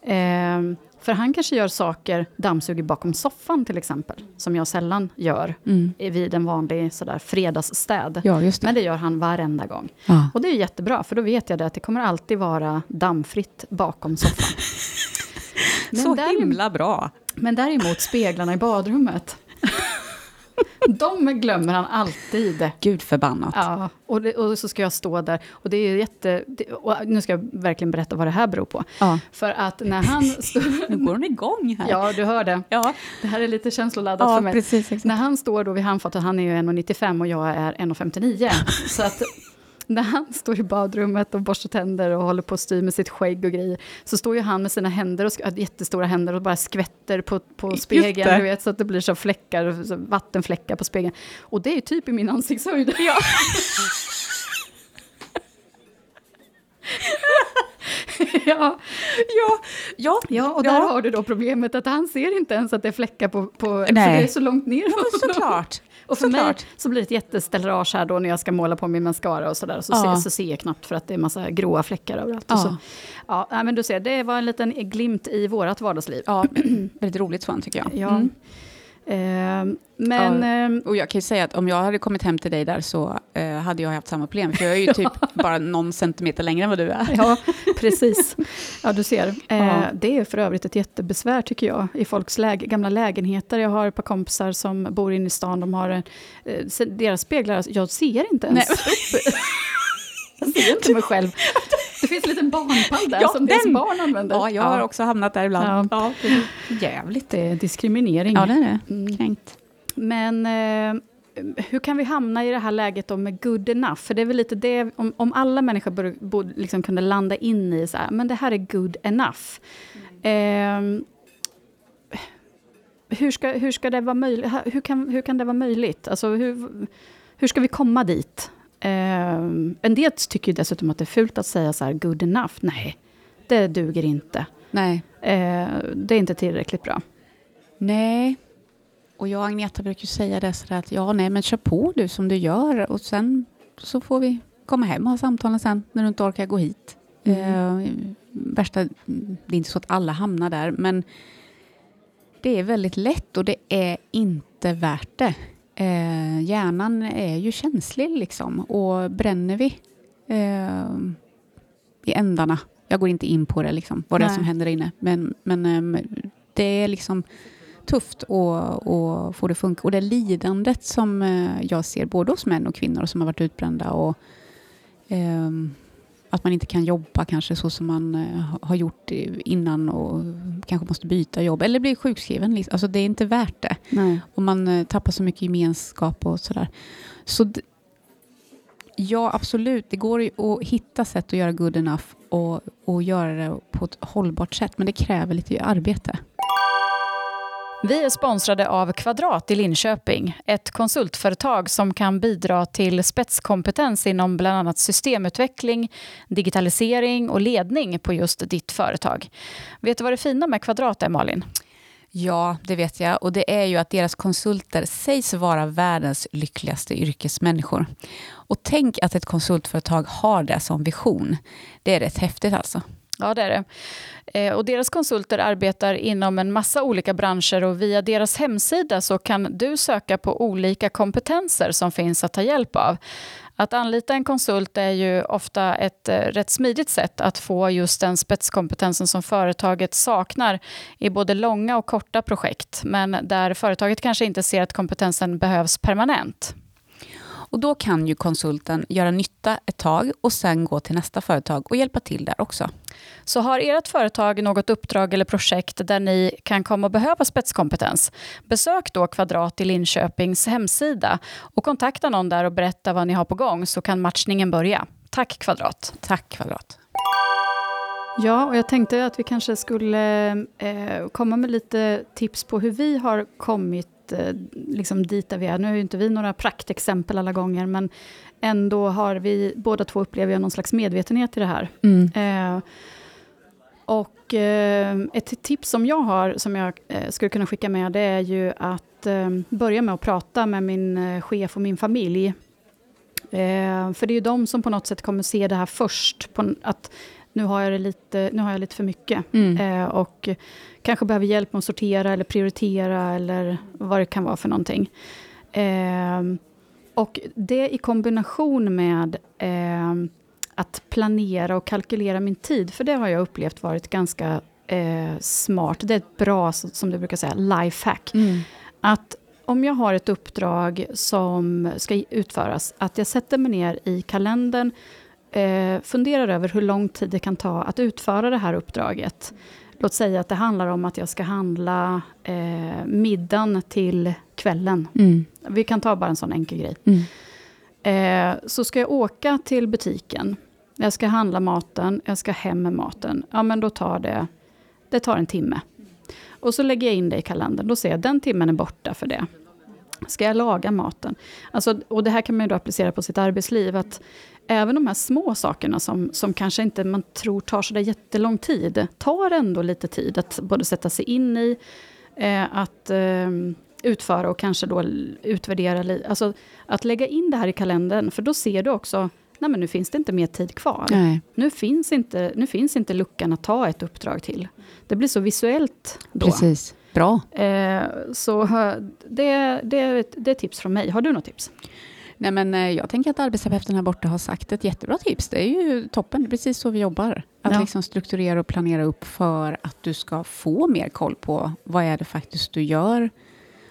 Ehm, för han kanske gör saker, dammsuger bakom soffan till exempel, som jag sällan gör Mm. eh, vid en vanlig sådär fredagsstäd. Ja, det. Men det gör han varenda gång. Ja. Och det är jättebra, för då vet jag det att det kommer alltid vara dammfritt bakom soffan. Så däremot- himla bra. men däremot speglarna i badrummet. De glömmer han alltid. Gud förbannat. Ja, och, det, och så ska jag stå där. Och det är jätte... Det, nu ska jag verkligen berätta vad det här beror på. Ja. För att när han står... Nu går hon igång här. Ja, du hör det. ja. Det här är lite känsloladdat ja för mig. precis. Exakt. När han står då vid handfatet, han är ju 1,95 och jag är 1,59. så att när han står i badrummet och borstar tänder och håller på att styr med sitt skägg och grejer, så står ju han med sina händer, och, ja, jättestora händer och bara skvätter på, på spegeln, du vet, så att det blir så fläckar, så vattenfläckar på spegeln. Och det är ju typ i min ansiktshöjd. Ja. ja. ja. Ja. ja, och där har du då problemet att han ser inte ens att det är fläckar på, på för Nej. det är så långt ner. Såklart. Och för mig Såklart. så blir det ett jättestellage här då när jag ska måla på min mascara och sådär. Så, Ja. ser, så ser jag knappt för att det är massa gråa fläckar överallt. Ja. Och så. Ja, men du ser, det var en liten glimt i vårt vardagsliv. Ja, väldigt roligt sånt tycker jag. Ja. Mm. Eh, men... ehm, Och jag kan ju säga att om jag hade kommit hem till dig där så eh, hade jag haft samma problem, för jag är ju typ bara någon centimeter längre än vad du är. Ja, precis. Ja, du ser. Eh, Ja. Det är för övrigt ett jättebesvär tycker jag, i folks läge, gamla lägenheter. Jag har ett par kompisar som bor inne i stan, de har en, eh, deras speglar, jag ser inte ens Nej. upp. Jag ser inte mig själv. Det finns en liten barnpall där Ja, som deras den. barn använder. Ja, jag har också hamnat där ibland. Ja. Jävligt. Det är diskriminering. Ja, det är det. Mm. Kränkt. Men eh, hur kan vi hamna i det här läget då med good enough? För det är väl lite det, om, om alla människor borde, borde liksom kunde landa in i så här, men det här är good enough. Eh, hur, ska, hur ska det vara möjligt? Hur kan, hur kan det vara möjligt? Alltså, hur, hur ska vi komma dit? Eh, en del tycker ju dessutom att det är fult att säga så här, good enough. Nej, det duger inte. Nej. Eh, det är inte tillräckligt bra. Nej. Och jag och Agneta brukar ju säga det sådär att ja, nej, men kör på du som du gör och sen så får vi komma hem och ha samtalen sen när du inte orkar gå hit. Eh, värsta, det är inte så att alla hamnar där, men det är väldigt lätt och det är inte värt det. Eh, hjärnan är ju känslig liksom. Och bränner vi eh, i ändarna, jag går inte in på det liksom, vad det är som händer inne, men, men ehm, det är liksom tufft att, få det att funka. Och det lidandet som eh, jag ser både hos män och kvinnor som har varit utbrända och ehm, att man inte kan jobba kanske så som man eh, har gjort innan och kanske måste byta jobb eller bli sjukskriven. liksom. Alltså det är inte värt det. Nej. Och man eh, tappar så mycket gemenskap och sådär. Så d- ja, absolut, det går att hitta sätt att göra good enough och, och göra det på ett hållbart sätt, men det kräver lite arbete. Vi är sponsrade av Kvadrat i Linköping, ett konsultföretag som kan bidra till spetskompetens inom bland annat systemutveckling, digitalisering och ledning på just ditt företag. Vet du vad det fina med Kvadrat är, Malin? Ja, det vet jag. Och det är ju att deras konsulter sägs vara världens lyckligaste yrkesmänniskor. Och tänk att ett konsultföretag har det som vision. Det är rätt häftigt alltså. Ja, det är det. Eh, och deras konsulter arbetar inom en massa olika branscher och via deras hemsida så kan du söka på olika kompetenser som finns att ta hjälp av. Att anlita en konsult är ju ofta ett eh, rätt smidigt sätt att få just den spetskompetensen som företaget saknar i både långa och korta projekt, men där företaget kanske inte ser att kompetensen behövs permanent. Och då kan ju konsulten göra nytta ett tag och sen gå till nästa företag och hjälpa till där också. Så har ert företag något uppdrag eller projekt där ni kan komma att behöva spetskompetens, besök då Kvadrat i Linköpings hemsida och kontakta någon där och berätta vad ni har på gång så kan matchningen börja. Tack Kvadrat. Tack Kvadrat. Ja, och jag tänkte att vi kanske skulle eh, komma med lite tips på hur vi har kommit eh, liksom dit där vi är. Nu är ju inte vi några praktexempel alla gånger, men ändå har vi båda två upplever någon slags medvetenhet i det här. Mm. Eh, och eh, ett tips som jag har, som jag eh, skulle kunna skicka med, det är ju att eh, börja med att prata med min eh, chef och min familj. För det är ju de som på något sätt kommer se det här först, på, att nu har jag, lite, nu har jag lite för mycket. Mm. och kanske behöver hjälp med att sortera eller prioritera eller vad det kan vara för någonting. och det i kombination med att planera och kalkylera min tid, för det har jag upplevt varit ganska eh, smart. Det är ett bra, som du brukar säga, lifehack. Mm. Att om jag har ett uppdrag som ska utföras, att jag sätter mig ner i kalendern, eh, funderar över hur lång tid det kan ta att utföra det här uppdraget. Låt säga att det handlar om att jag ska handla eh, middagen till kvällen. Mm. Vi kan ta bara en sån enkel grej. Mm. Eh, så ska jag åka till butiken. Jag ska handla maten, jag ska hem med maten. Ja, men då tar det, det tar en timme. Och så lägger jag in det i kalendern. Då ser jag den timmen är borta för det. Ska jag laga maten? Alltså, och det här kan man ju då applicera på sitt arbetsliv. Att även de här små sakerna som, som kanske inte man tror tar så där jättelång tid, tar ändå lite tid att både sätta sig in i, eh, att eh, utföra och kanske då utvärdera. Alltså att lägga in det här i kalendern, för då ser du också nej men nu finns det inte mer tid kvar. Nej. Nu, finns inte, nu finns inte luckan att ta ett uppdrag till. Det blir så visuellt då. Precis. Bra. Eh, så det, det, det är tips från mig. Har du något tips? Nej, men eh, jag tänker att arbetsterapeuten här borta har sagt ett jättebra tips. Det är ju toppen, det är precis så vi jobbar. Att ja. liksom strukturera och planera upp för att du ska få mer koll på vad är det faktiskt du gör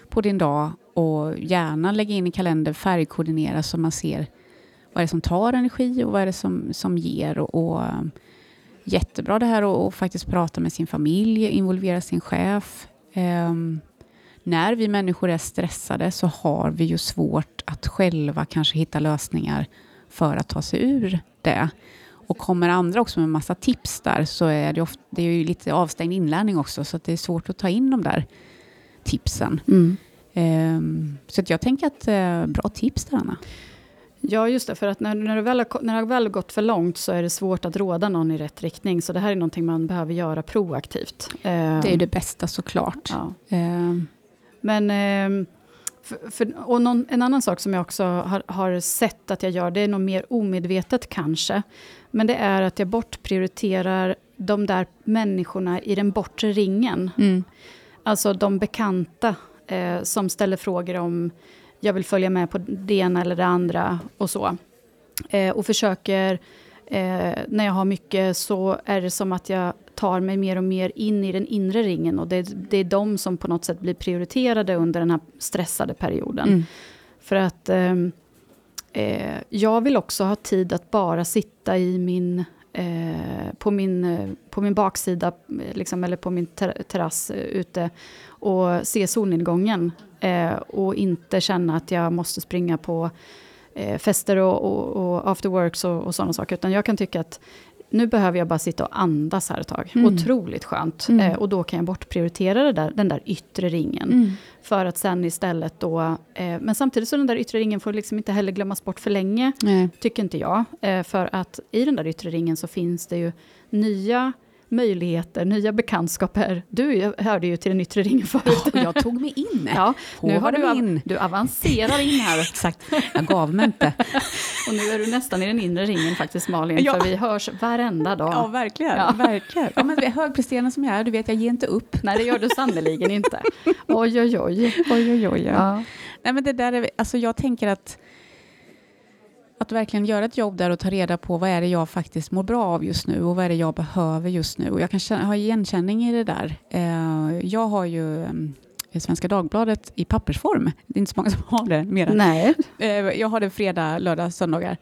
på din dag och gärna lägga in i kalender, färgkoordinera så man ser vad är det som tar energi och vad är det som, som ger. Och, och jättebra det här att faktiskt prata med sin familj, involvera sin chef. Um, när vi människor är stressade så har vi ju svårt att själva kanske hitta lösningar för att ta sig ur det. Och kommer andra också med massa tips där så är det, ofta, det är ju lite avstängd inlärning också så det är svårt att ta in de där tipsen. Mm. Um, så jag tänker att uh, bra tips där Anna. Ja, just det. För att när, när, det väl har, när det väl gått för långt så är det svårt att råda någon i rätt riktning. Så det här är någonting man behöver göra proaktivt. Det är det bästa såklart. Ja. Men... Um, för, för, och någon, en annan sak som jag också har, har, sett att jag gör, det är nog mer omedvetet kanske. Men det är att jag bortprioriterar de där människorna i den bortre ringen. Mm. Alltså de bekanta eh, som ställer frågor om jag vill följa med på det ena eller det andra och så. Eh, och försöker, eh, när jag har mycket så är det som att jag tar mig mer och mer in i den inre ringen och det, det är de som på något sätt blir prioriterade under den här stressade perioden. Mm. För att eh, eh jag vill också ha tid att bara sitta i min Eh, på, min, eh, på min baksida, liksom, eller på min ter terrass ute och se solnedgången eh, och inte känna att jag måste springa på eh, fester och, och, och afterworks och, och sådana saker. Utan jag kan tycka att nu behöver jag bara sitta och andas här ett tag. Mm. Otroligt skönt. Mm. Eh, och då kan jag bortprioritera där, den där yttre ringen. Mm. För att sen istället då... Eh, men samtidigt så den där yttre ringen får liksom inte heller glömmas bort för länge. Nej. Tycker inte jag. Eh, för att i den där yttre ringen så finns det ju nya möjligheter, nya bekantskaper. Du hörde ju till den yttre ringen förut. Ja, jag tog mig in. Ja, nu har du, in. du avancerar in här. Exakt, jag gav mig inte. Och nu är du nästan i den inre ringen faktiskt Malin, Ja. för vi hörs varenda dag. Ja, verkligen. Ja. verkligen. Ja, men högpresterande som jag är, du vet, jag ger inte upp. Nej, det gör du sannerligen inte. Oj, oj, oj. Oj, oj, oj. Ja. Nej, men det där är, alltså jag tänker att att verkligen göra ett jobb där och ta reda på vad är det jag faktiskt mår bra av just nu och vad är det jag behöver just nu. Och jag kan känna, ha igenkänning i det där. Eh, jag har ju eh, Svenska Dagbladet i pappersform. Det är inte så många som har det mer än Nej, Eh, Jag har det fredag, lördag, söndagar.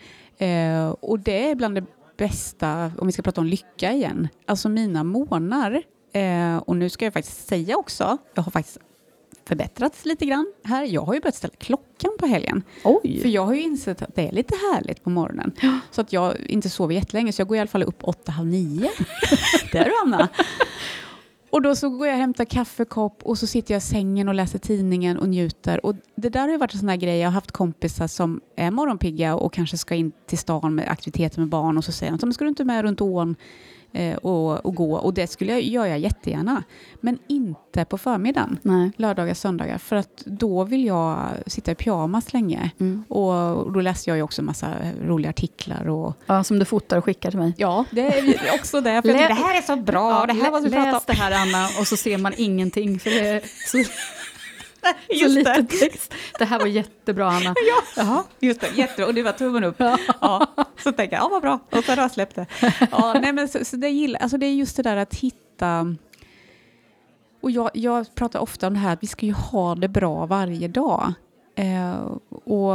Och det är bland det bästa, om vi ska prata om lycka igen. Alltså mina månader. Och nu ska jag faktiskt säga också, jag har faktiskt förbättrats lite grann här. Jag har ju börjat ställa klockan på helgen. oj. För jag har ju insett att det är lite härligt på morgonen. Så att jag inte sover jättelänge, så jag går i alla fall upp åtta, halv nio. Där du Anna. Och då så går jag och hämtar kaffekopp och så sitter jag i sängen och läser tidningen och njuter. Och det där har ju varit en sån här grej, jag har haft kompisar som är morgonpigga och kanske ska in till stan med aktiviteter med barn och så säger de, ska du inte med runt ån eh, och, och gå? Och det skulle jag göra jättegärna. Men inte på förmiddagen, Nej. lördagar, söndagar, för att då vill jag sitta i pyjamas länge. Mm. Och, och då läste jag ju också massa roliga artiklar och Ja, som du fotar och skickar till mig. ja, det är också det. För Lä- det här är så bra, det här måste vi prata läs om. det här Anna, och så ser man ingenting. För det är så Just det. text. Det här var jättebra Anna. Jaha, just det, jättebra. Och det var tummen upp. Ja. så tänkte jag, ja vad bra. Och så har jag släppt det. Ja, nej, men så, så det, gillar, alltså det är just det där att hitta... Och jag, jag pratar ofta om det här att vi ska ju ha det bra varje dag. Eh, och,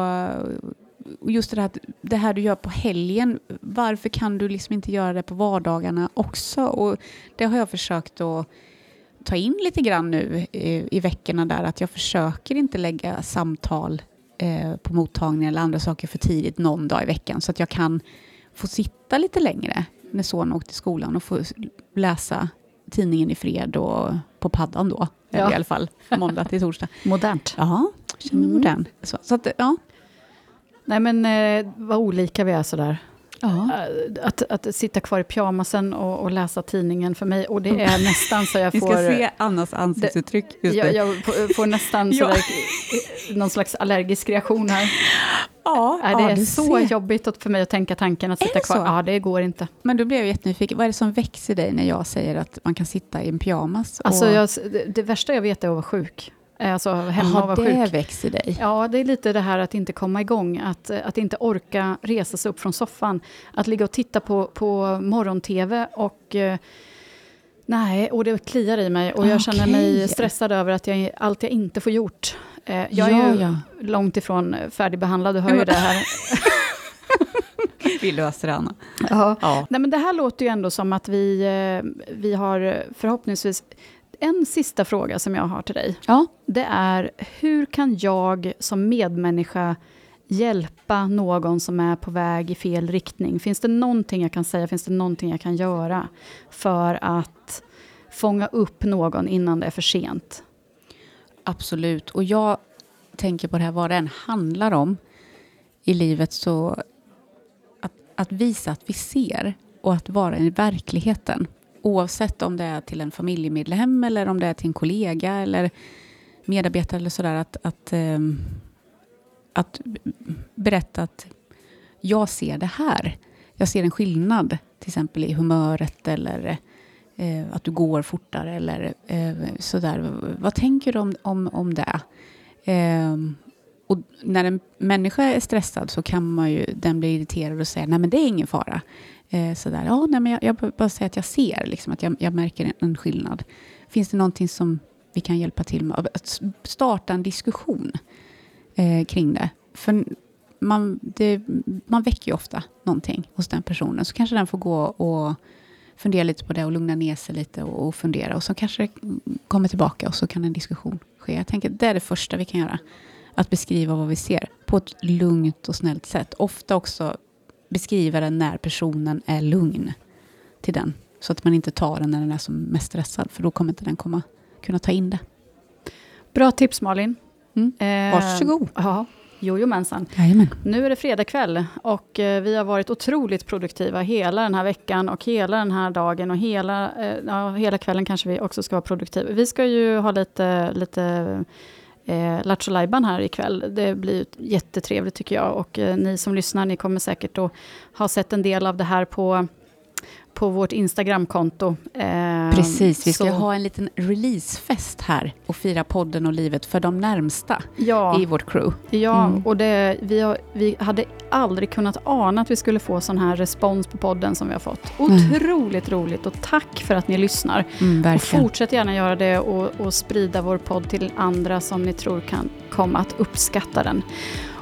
och just det här, det här du gör på helgen, varför kan du liksom inte göra det på vardagarna också? Och det har jag försökt att ta in lite grann nu i, i veckorna där, att jag försöker inte lägga samtal eh, på mottagningen eller andra saker för tidigt någon dag i veckan, så att jag kan få sitta lite längre när sonen åkte till skolan och få läsa tidningen i fred och på paddan då, Ja. i alla fall måndag till torsdag. Modernt. Ja, känner mig Mm. modern. Så, så att, ja. Nej men eh, vad olika vi är sådär. Ja. Eh, Att, att sitta kvar i pyjamasen och, och läsa tidningen för mig, och det är nästan så jag Vi ska får... se Annas ansiktsuttryck. Just Jag, jag får- får nästan Ja. sådär, någon slags allergisk reaktion här. ja, det ja, är så ser. jobbigt för mig att tänka tanken att sitta kvar. så? Ja, det går inte. Men då blir jag jättenyfiken. Vad är det som växer i dig när jag säger att man kan sitta i en pyjamas? Alltså, och... jag, det, det värsta jag vet är att vara sjuk. Eh, Alltså hemma och Jaha, vara det sjuk. växer dig. Ja, det är lite det här att inte komma igång, att, att inte orka resa sig upp från soffan. Att ligga och titta på, på morgon-tv och... eh, Nej, och det kliar i mig och jag känner Okej. mig stressad över att jag, allt jag inte får gjort. Eh, Jag Ja, är ju ja. långt ifrån färdigbehandlad, du hör ju det här. Vi löser det, Anna. Ja. Ja. Nej, men det här låter ju ändå som att vi, vi har förhoppningsvis... En sista fråga som jag har till dig, ja. det är hur kan jag som medmänniska hjälpa någon som är på väg i fel riktning? Finns det någonting jag kan säga, finns det någonting jag kan göra för att fånga upp någon innan det är för sent? Absolut. Och jag tänker på det här, vad det än handlar om i livet, så att, att visa att vi ser och att vara i verkligheten. Oavsett om det är till en familjemedlem eller om det är till en kollega eller medarbetare eller sådär. Att, att, ehm, att berätta att jag ser det här. Jag ser en skillnad, till exempel i humöret eller eh, att du går fortare eller eh, sådär. Vad tänker du om, om, om det? Eh, och när en människa är stressad så kan man ju, den bli irriterad och säga nej men det är ingen fara. Eh, sådär, ja, nej, men jag, jag bara säger att jag ser, liksom, att jag, jag märker en, en skillnad. Finns det någonting som vi kan hjälpa till med? Att starta en diskussion eh, kring det. För man, det, man väcker ju ofta någonting hos den personen. Så kanske den får gå och fundera lite på det och lugna ner sig lite och, och fundera. Och så kanske det kommer tillbaka och så kan en diskussion ske. Jag tänker det är det första vi kan göra. Att beskriva vad vi ser på ett lugnt och snällt sätt. Ofta också beskriva det när personen är lugn. till den. Så att man inte tar den när den är som mest stressad, för då kommer inte den komma, kunna ta in det. Bra tips Malin. Mm. Eh, Varsågod. Ja, jojomensan. Jajamän. Nu är det fredag kväll och eh, vi har varit otroligt produktiva hela den här veckan och hela den här dagen och hela, eh, ja, hela kvällen kanske vi också ska vara produktiva. Vi ska ju ha lite, lite eh, Lattjo Lajban här ikväll. Det blir jättetrevligt tycker jag och eh, ni som lyssnar, ni kommer säkert att ha sett en del av det här på på vårt Instagramkonto. Eh, Precis, vi ska så- ha en liten releasefest här och fira podden och livet för de närmsta ja, i vårt crew. Ja, Mm. och det, vi, har, vi hade aldrig kunnat ana att vi skulle få sån här respons på podden som vi har fått. Otroligt roligt och tack för att ni lyssnar. Mm, Och fortsätt gärna göra det och, och sprida vår podd till andra som ni tror kan komma att uppskatta den.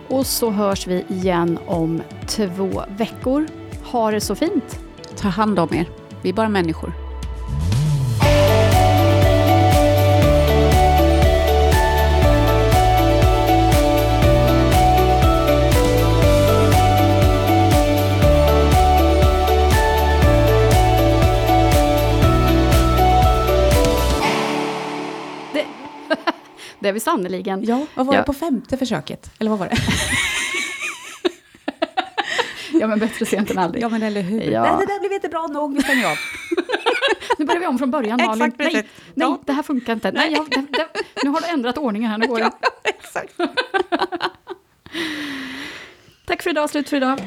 Och så hörs vi igen om två veckor. Ha det så fint! Ta hand om er. Vi är bara människor. Det, är vi sannerligen. Ja, vad var Ja. det på femte försöket? Eller vad var det? Ja, men bättre sent än aldrig. Ja, men eller hur? Ja. Nej, det där blev inte bra nog, vi stänger av. Nu börjar vi om från början, Malin. Exakt, nej, precis. nej Ja. det här funkar inte. Nej, ja, det, det, nu har du ändrat ordningen här. Nu går det. Exakt. Tack för idag, slut för idag.